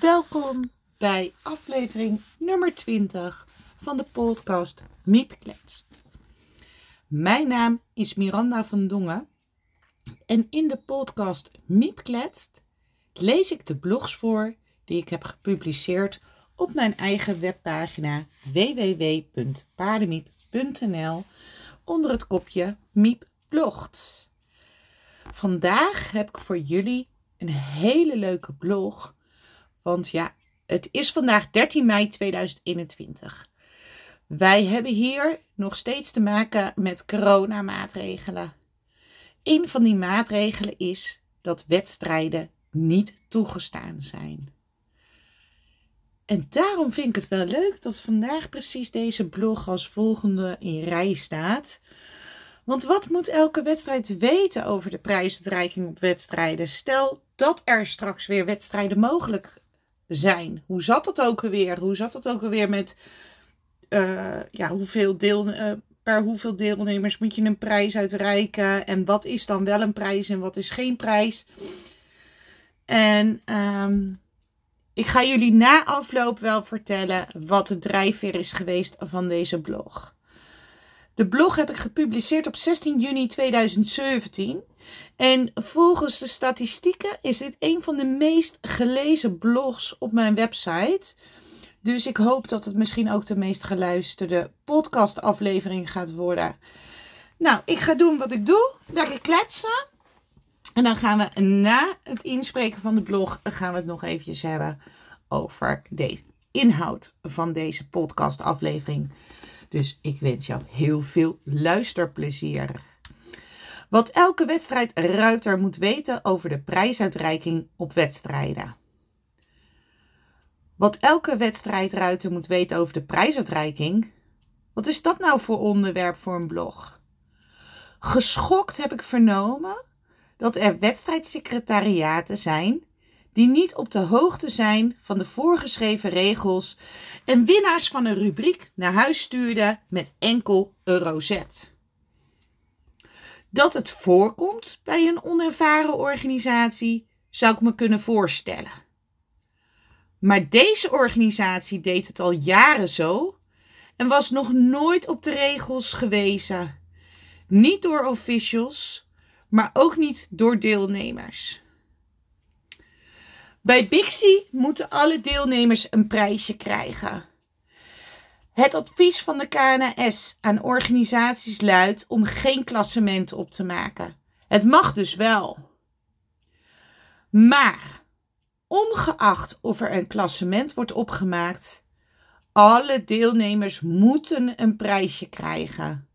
Welkom bij aflevering nummer 20 van de podcast Miep Kletst. Mijn naam is Miranda van Dongen en in de podcast Miep Kletst lees ik de blogs voor die ik heb gepubliceerd op mijn eigen webpagina www.paardemiep.nl onder het kopje Miep blogt. Vandaag heb ik voor jullie een hele leuke blog want ja, het is vandaag 13 mei 2021. Wij hebben hier nog steeds te maken met coronamaatregelen. Een van die maatregelen is dat wedstrijden niet toegestaan zijn. En daarom vind ik het wel leuk dat vandaag precies deze blog als volgende in rij staat. Want wat moet elke wedstrijd weten over de prijsuitreiking op wedstrijden? Stel dat er straks weer wedstrijden mogelijk zijn. Hoe zat het ook alweer? Hoe zat het ook alweer met uh, ja, hoeveel deel, uh, per hoeveel deelnemers moet je een prijs uitreiken? En wat is dan wel een prijs en wat is geen prijs? En um, ik ga jullie na afloop wel vertellen wat de drijfveer is geweest van deze blog. De blog heb ik gepubliceerd op 16 juni 2017. En volgens de statistieken is dit een van de meest gelezen blogs op mijn website. Dus ik hoop dat het misschien ook de meest geluisterde podcastaflevering gaat worden. Nou, ik ga doen wat ik doe. Lekker kletsen. En dan gaan we na het inspreken van de blog gaan we het nog eventjes hebben over de inhoud van deze podcastaflevering. Dus ik wens jou heel veel luisterplezier. Wat elke wedstrijdruiter moet weten over de prijsuitreiking op wedstrijden. Wat elke wedstrijdruiter moet weten over de prijsuitreiking? Wat is dat nou voor onderwerp voor een blog? Geschokt heb ik vernomen dat er wedstrijdsecretariaten zijn die niet op de hoogte zijn van de voorgeschreven regels en winnaars van een rubriek naar huis stuurden met enkel een rozet. Dat het voorkomt bij een onervaren organisatie zou ik me kunnen voorstellen. Maar deze organisatie deed het al jaren zo en was nog nooit op de regels gewezen. Niet door officials, maar ook niet door deelnemers. Bij Bixie moeten alle deelnemers een prijsje krijgen. Het advies van de KNS aan organisaties luidt om geen klassement op te maken. Het mag dus wel. Maar, ongeacht of er een klassement wordt opgemaakt, alle deelnemers moeten een prijsje krijgen.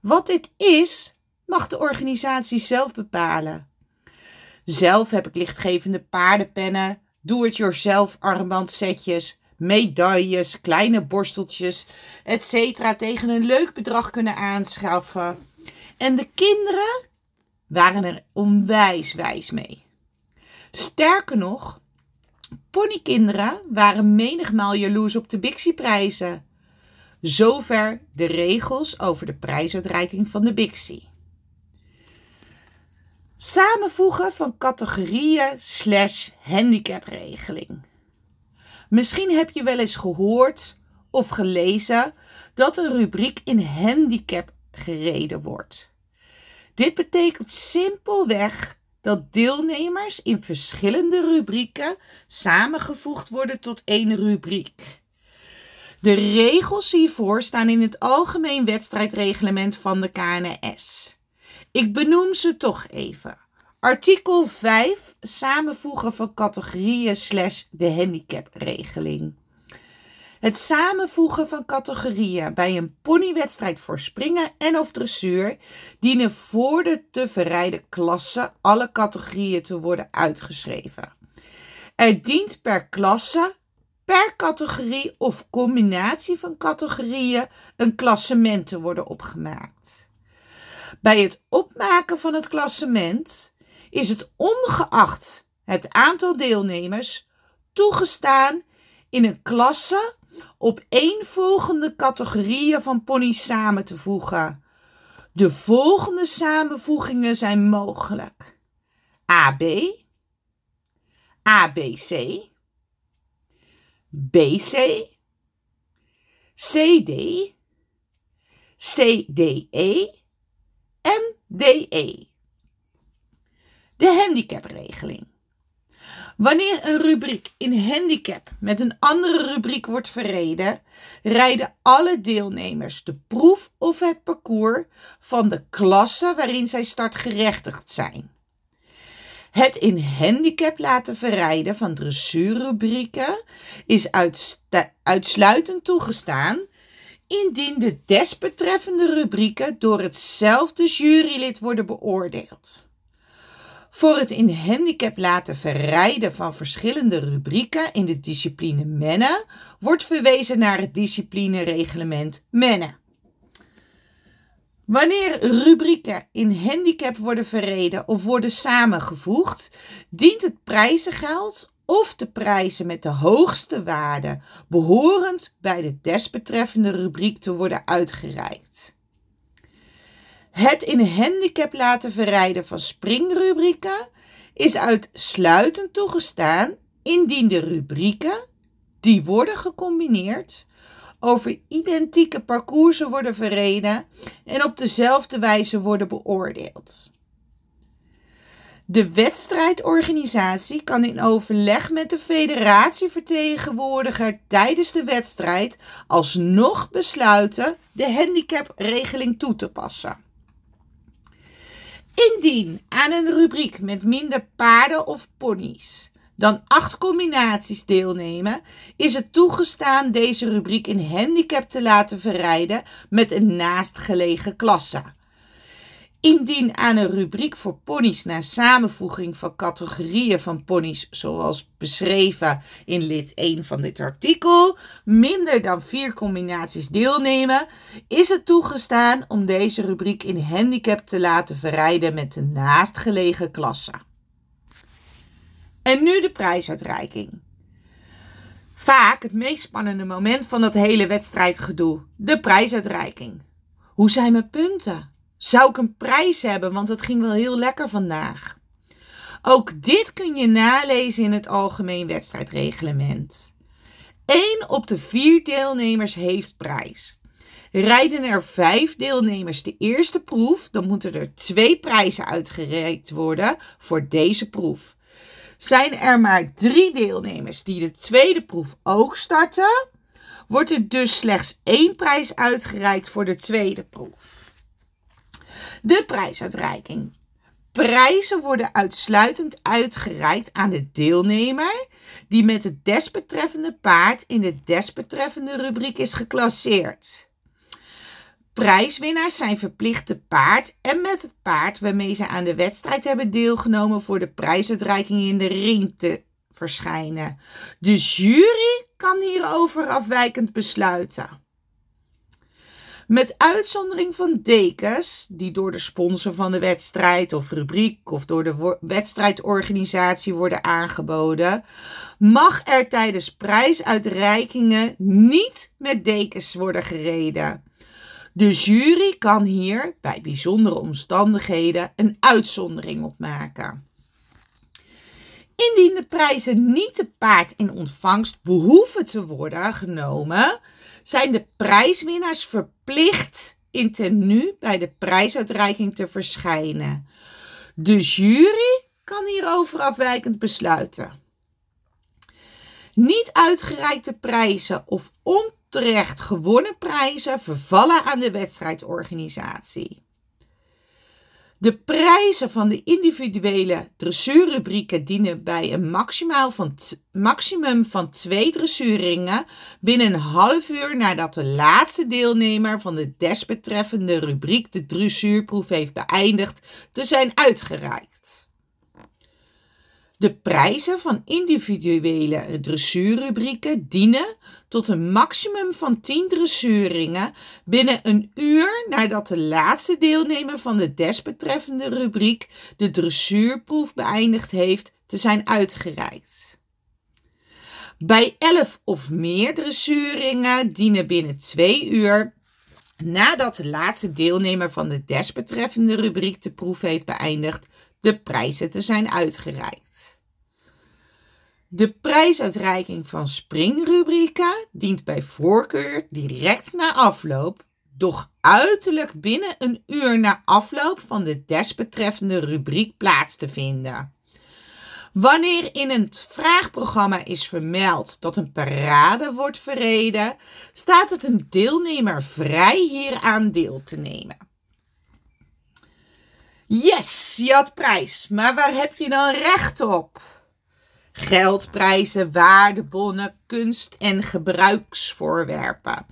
Wat dit is, mag de organisatie zelf bepalen. Zelf heb ik lichtgevende paardenpennen, do-it-yourself armbandsetjes, medailles, kleine borsteltjes, etc. tegen een leuk bedrag kunnen aanschaffen. En de kinderen waren er onwijs wijs mee. Sterker nog, ponykinderen waren menigmaal jaloers op de Bixie-prijzen. Zover de regels over de prijsuitreiking van de Bixie. Samenvoegen van categorieën slash handicapregeling. Misschien heb je wel eens gehoord of gelezen dat een rubriek in handicap gereden wordt. Dit betekent simpelweg dat deelnemers in verschillende rubrieken samengevoegd worden tot één rubriek. De regels hiervoor staan in het Algemeen Wedstrijdreglement van de KNS. Ik benoem ze toch even. Artikel 5. Samenvoegen van categorieën slash de handicapregeling. Het samenvoegen van categorieën bij een ponywedstrijd voor springen en of dressuur dienen voor de te verrijden klasse alle categorieën te worden uitgeschreven. Er dient per klasse, per categorie of combinatie van categorieën een klassement te worden opgemaakt. Bij het opmaken van het klassement is het ongeacht het aantal deelnemers toegestaan in een klasse op volgende categorieën van ponies samen te voegen. De volgende samenvoegingen zijn mogelijk: AB, ABC, BC, CD, CDE en DE. De handicapregeling. Wanneer een rubriek in handicap met een andere rubriek wordt verreden, rijden alle deelnemers de proef of het parcours van de klasse waarin zij startgerechtigd zijn. Het in handicap laten verrijden van dressuurrubrieken is uitsluitend toegestaan indien de desbetreffende rubrieken door hetzelfde jurylid worden beoordeeld. Voor het in handicap laten verrijden van verschillende rubrieken in de discipline mennen wordt verwezen naar het disciplinereglement mennen. Wanneer rubrieken in handicap worden verreden of worden samengevoegd, dient het prijzengeld of de prijzen met de hoogste waarde behorend bij de desbetreffende rubriek te worden uitgereikt. Het in handicap laten verrijden van springrubrieken is uitsluitend toegestaan indien de rubrieken die worden gecombineerd over identieke parcoursen worden verreden en op dezelfde wijze worden beoordeeld. De wedstrijdorganisatie kan in overleg met de federatievertegenwoordiger tijdens de wedstrijd alsnog besluiten de handicapregeling toe te passen. Indien aan een rubriek met minder paarden of ponies dan acht combinaties deelnemen, is het toegestaan deze rubriek in handicap te laten verrijden met een naastgelegen klasse. Indien aan een rubriek voor ponies na samenvoeging van categorieën van ponies, zoals beschreven in lid 1 van dit artikel, minder dan vier combinaties deelnemen, is het toegestaan om deze rubriek in handicap te laten verrijden met de naastgelegen klasse. En nu de prijsuitreiking. Vaak het meest spannende moment van dat hele wedstrijdgedoe: de prijsuitreiking. Hoe zijn mijn punten? Zou ik een prijs hebben? Want het ging wel heel lekker vandaag. Ook dit kun je nalezen in het Algemeen Wedstrijdreglement. Eén op de vier deelnemers heeft prijs. Rijden er vijf deelnemers de eerste proef, dan moeten er twee prijzen uitgereikt worden voor deze proef. Zijn er maar drie deelnemers die de tweede proef ook starten, wordt er dus slechts één prijs uitgereikt voor de tweede proef. De prijsuitreiking. Prijzen worden uitsluitend uitgereikt aan de deelnemer die met het desbetreffende paard in de desbetreffende rubriek is geclasseerd. Prijswinnaars zijn verplicht te paard en met het paard waarmee ze aan de wedstrijd hebben deelgenomen voor de prijsuitreiking in de ring te verschijnen. De jury kan hierover afwijkend besluiten. Met uitzondering van dekens, die door de sponsor van de wedstrijd of rubriek of door de wedstrijdorganisatie worden aangeboden, mag er tijdens prijsuitreikingen niet met dekens worden gereden. De jury kan hier bij bijzondere omstandigheden een uitzondering op maken. Indien de prijzen niet te paard in ontvangst behoeven te worden genomen, zijn de prijswinnaars verplicht in tenue bij de prijsuitreiking te verschijnen. De jury kan hierover afwijkend besluiten. Niet uitgereikte prijzen of onterecht gewonnen prijzen vervallen aan de wedstrijdorganisatie. De prijzen van de individuele dressuurrubrieken dienen bij een van maximum van twee dressuurringen binnen een half uur nadat de laatste deelnemer van de desbetreffende rubriek de dressuurproef heeft beëindigd te zijn uitgereikt. De prijzen van individuele dressuurrubrieken dienen tot een maximum van 10 dressuurringen binnen een uur nadat de laatste deelnemer van de desbetreffende rubriek de dressuurproef beëindigd heeft te zijn uitgereikt. Bij 11 of meer dressuurringen dienen binnen 2 uur nadat de laatste deelnemer van de desbetreffende rubriek de proef heeft beëindigd de prijzen te zijn uitgereikt. De prijsuitreiking van springrubrieken dient bij voorkeur direct na afloop, doch uiterlijk binnen een uur na afloop van de desbetreffende rubriek plaats te vinden. Wanneer in het vraagprogramma is vermeld dat een parade wordt verreden, staat het een deelnemer vrij hieraan deel te nemen. Yes, je had prijs, maar waar heb je dan recht op? Geldprijzen, waardebonnen, kunst- en gebruiksvoorwerpen.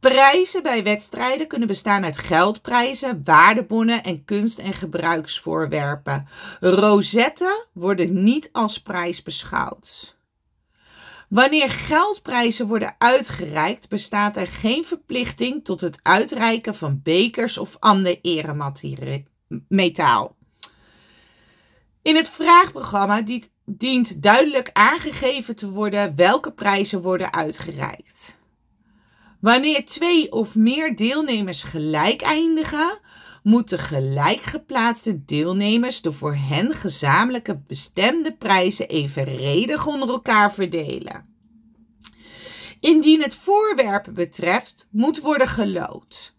Prijzen bij wedstrijden kunnen bestaan uit geldprijzen, waardebonnen en kunst- en gebruiksvoorwerpen. Rosetten worden niet als prijs beschouwd. Wanneer geldprijzen worden uitgereikt, bestaat er geen verplichting tot het uitreiken van bekers of ander eremetaal. In het vraagprogramma dient duidelijk aangegeven te worden welke prijzen worden uitgereikt. Wanneer twee of meer deelnemers gelijk eindigen, moeten gelijk geplaatste deelnemers de voor hen gezamenlijke bestemde prijzen evenredig onder elkaar verdelen. Indien het voorwerp betreft, moet worden gelood.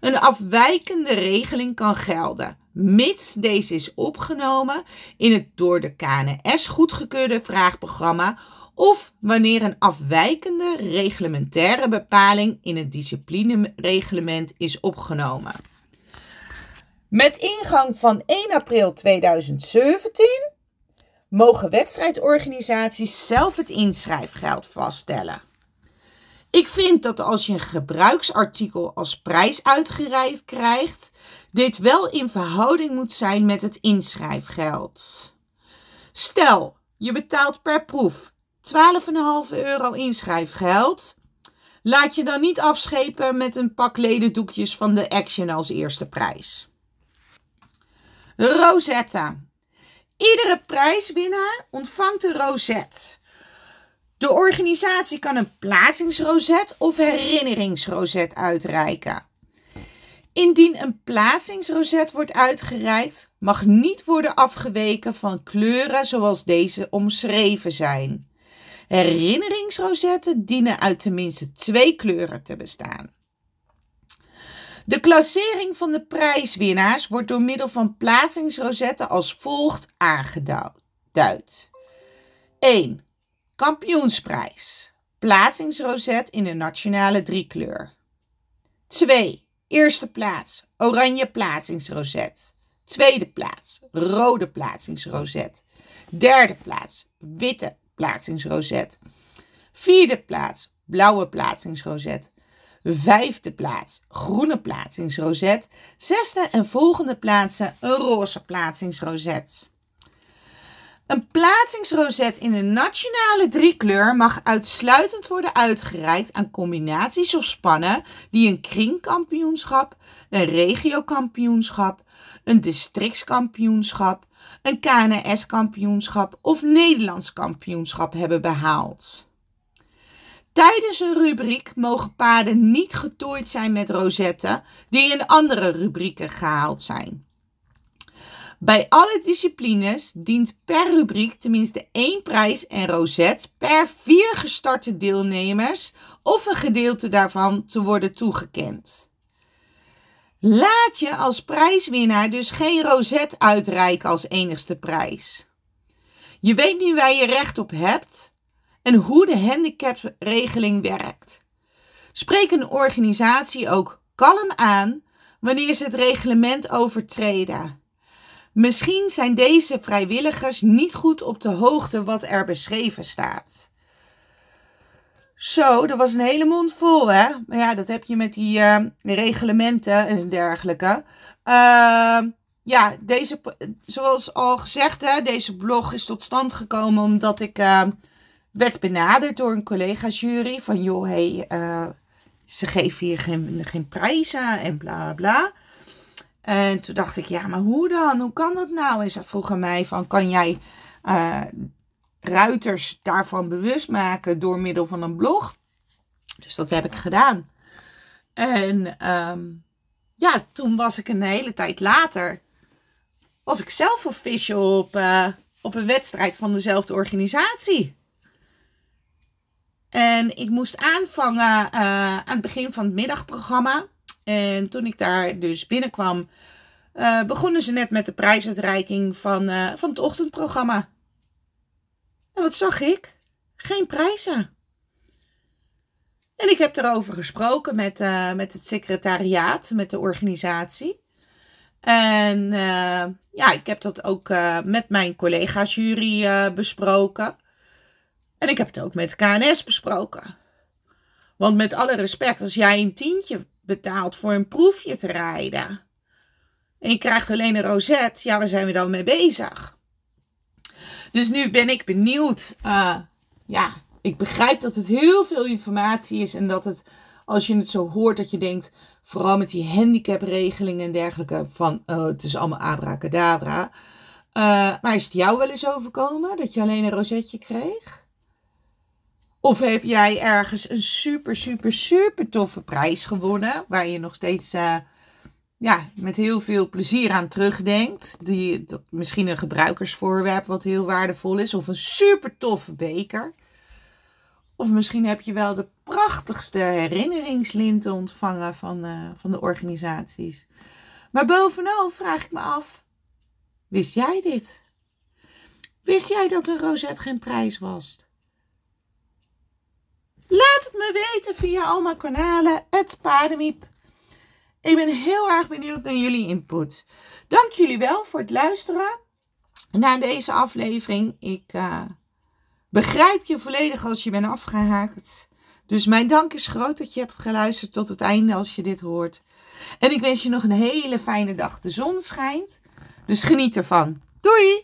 Een afwijkende regeling kan gelden, mits deze is opgenomen in het door de KNS goedgekeurde vraagprogramma of wanneer een afwijkende reglementaire bepaling in het disciplinereglement is opgenomen. Met ingang van 1 april 2017 mogen wedstrijdorganisaties zelf het inschrijfgeld vaststellen. Ik vind dat als je een gebruiksartikel als prijs uitgereikt krijgt, dit wel in verhouding moet zijn met het inschrijfgeld. Stel, je betaalt per proef 12,5 euro inschrijfgeld. Laat je dan niet afschepen met een pak ledendoekjes van de Action als eerste prijs. Rosetta. Iedere prijswinnaar ontvangt een rosette. De organisatie kan een plaatsingsrozet of herinneringsrozet uitreiken. Indien een plaatsingsrozet wordt uitgereikt, mag niet worden afgeweken van kleuren zoals deze omschreven zijn. Herinneringsrozetten dienen uit tenminste twee kleuren te bestaan. De klassering van de prijswinnaars wordt door middel van plaatsingsrozetten als volgt aangeduid. 1. Kampioensprijs. Plaatsingsrozet in de nationale driekleur. 2. Eerste plaats. Oranje plaatsingsrozet. Tweede plaats. Rode plaatsingsrozet. Derde plaats. Witte plaatsingsrozet. Vierde plaats. Blauwe plaatsingsrozet. Vijfde plaats. Groene plaatsingsrozet. Zesde en volgende plaatsen. Een roze plaatsingsrozet. Een plaatsingsrozet in de nationale driekleur mag uitsluitend worden uitgereikt aan combinaties of spannen die een kringkampioenschap, een regiokampioenschap, een districtskampioenschap, een KNS-kampioenschap of Nederlands kampioenschap hebben behaald. Tijdens een rubriek mogen paarden niet getooid zijn met rozetten die in andere rubrieken gehaald zijn. Bij alle disciplines dient per rubriek tenminste één prijs en rozet per vier gestarte deelnemers of een gedeelte daarvan te worden toegekend. Laat je als prijswinnaar dus geen rozet uitreiken als enigste prijs. Je weet nu waar je recht op hebt en hoe de handicapregeling werkt. Spreek een organisatie ook kalm aan wanneer ze het reglement overtreden. Misschien zijn deze vrijwilligers niet goed op de hoogte wat er beschreven staat. Zo, dat was een hele mond vol, hè? Maar ja, dat heb je met die uh, reglementen en dergelijke. Uh, ja, deze, zoals al gezegd, hè, deze blog is tot stand gekomen omdat ik uh, werd benaderd door een collega-jury. Van joh, hey, ze geven hier geen, geen prijzen en bla bla. En toen dacht ik, ja, maar hoe dan? Hoe kan dat nou? En ze vroegen mij van, kan jij uh, ruiters daarvan bewust maken door middel van een blog? Dus dat heb ik gedaan. En um, ja, toen was ik een hele tijd later, was ik zelf official op uh, op een wedstrijd van dezelfde organisatie. En ik moest aanvangen uh, aan het begin van het middagprogramma. En toen ik daar dus binnenkwam, uh, begonnen ze net met de prijsuitreiking van, uh, van het ochtendprogramma. En wat zag ik? Geen prijzen. En ik heb erover gesproken met, uh, met het secretariaat, met de organisatie. En ja, ik heb dat ook met mijn collega's jury besproken. En ik heb het ook met KNS besproken. Want met alle respect, als jij een tientje betaalt voor een proefje te rijden. En je krijgt alleen een rozet, ja, waar zijn we dan mee bezig? Dus nu ben ik benieuwd. Uh, ja, ik begrijp dat het heel veel informatie is en dat het, als je het zo hoort, dat je denkt, vooral met die handicapregelingen en dergelijke, van uh, het is allemaal abracadabra. Uh, maar is het jou wel eens overkomen dat je alleen een rozetje kreeg? Of heb jij ergens een super, super, super toffe prijs gewonnen, waar je nog steeds uh, ja, met heel veel plezier aan terugdenkt? Die, dat, misschien een gebruikersvoorwerp wat heel waardevol is, of een super toffe beker. Of misschien heb je wel de prachtigste herinneringslinten ontvangen van, uh, van de organisaties. Maar bovenal vraag ik me af: wist jij dit? Wist jij dat een rozet geen prijs was? Laat het me weten via al mijn kanalen, het paardenmiep. Ik ben heel erg benieuwd naar jullie input. Dank jullie wel voor het luisteren naar deze aflevering. Ik uh, begrijp je volledig als je bent afgehaakt. Dus mijn dank is groot dat je hebt geluisterd tot het einde als je dit hoort. En ik wens je nog een hele fijne dag. De zon schijnt, dus geniet ervan. Doei!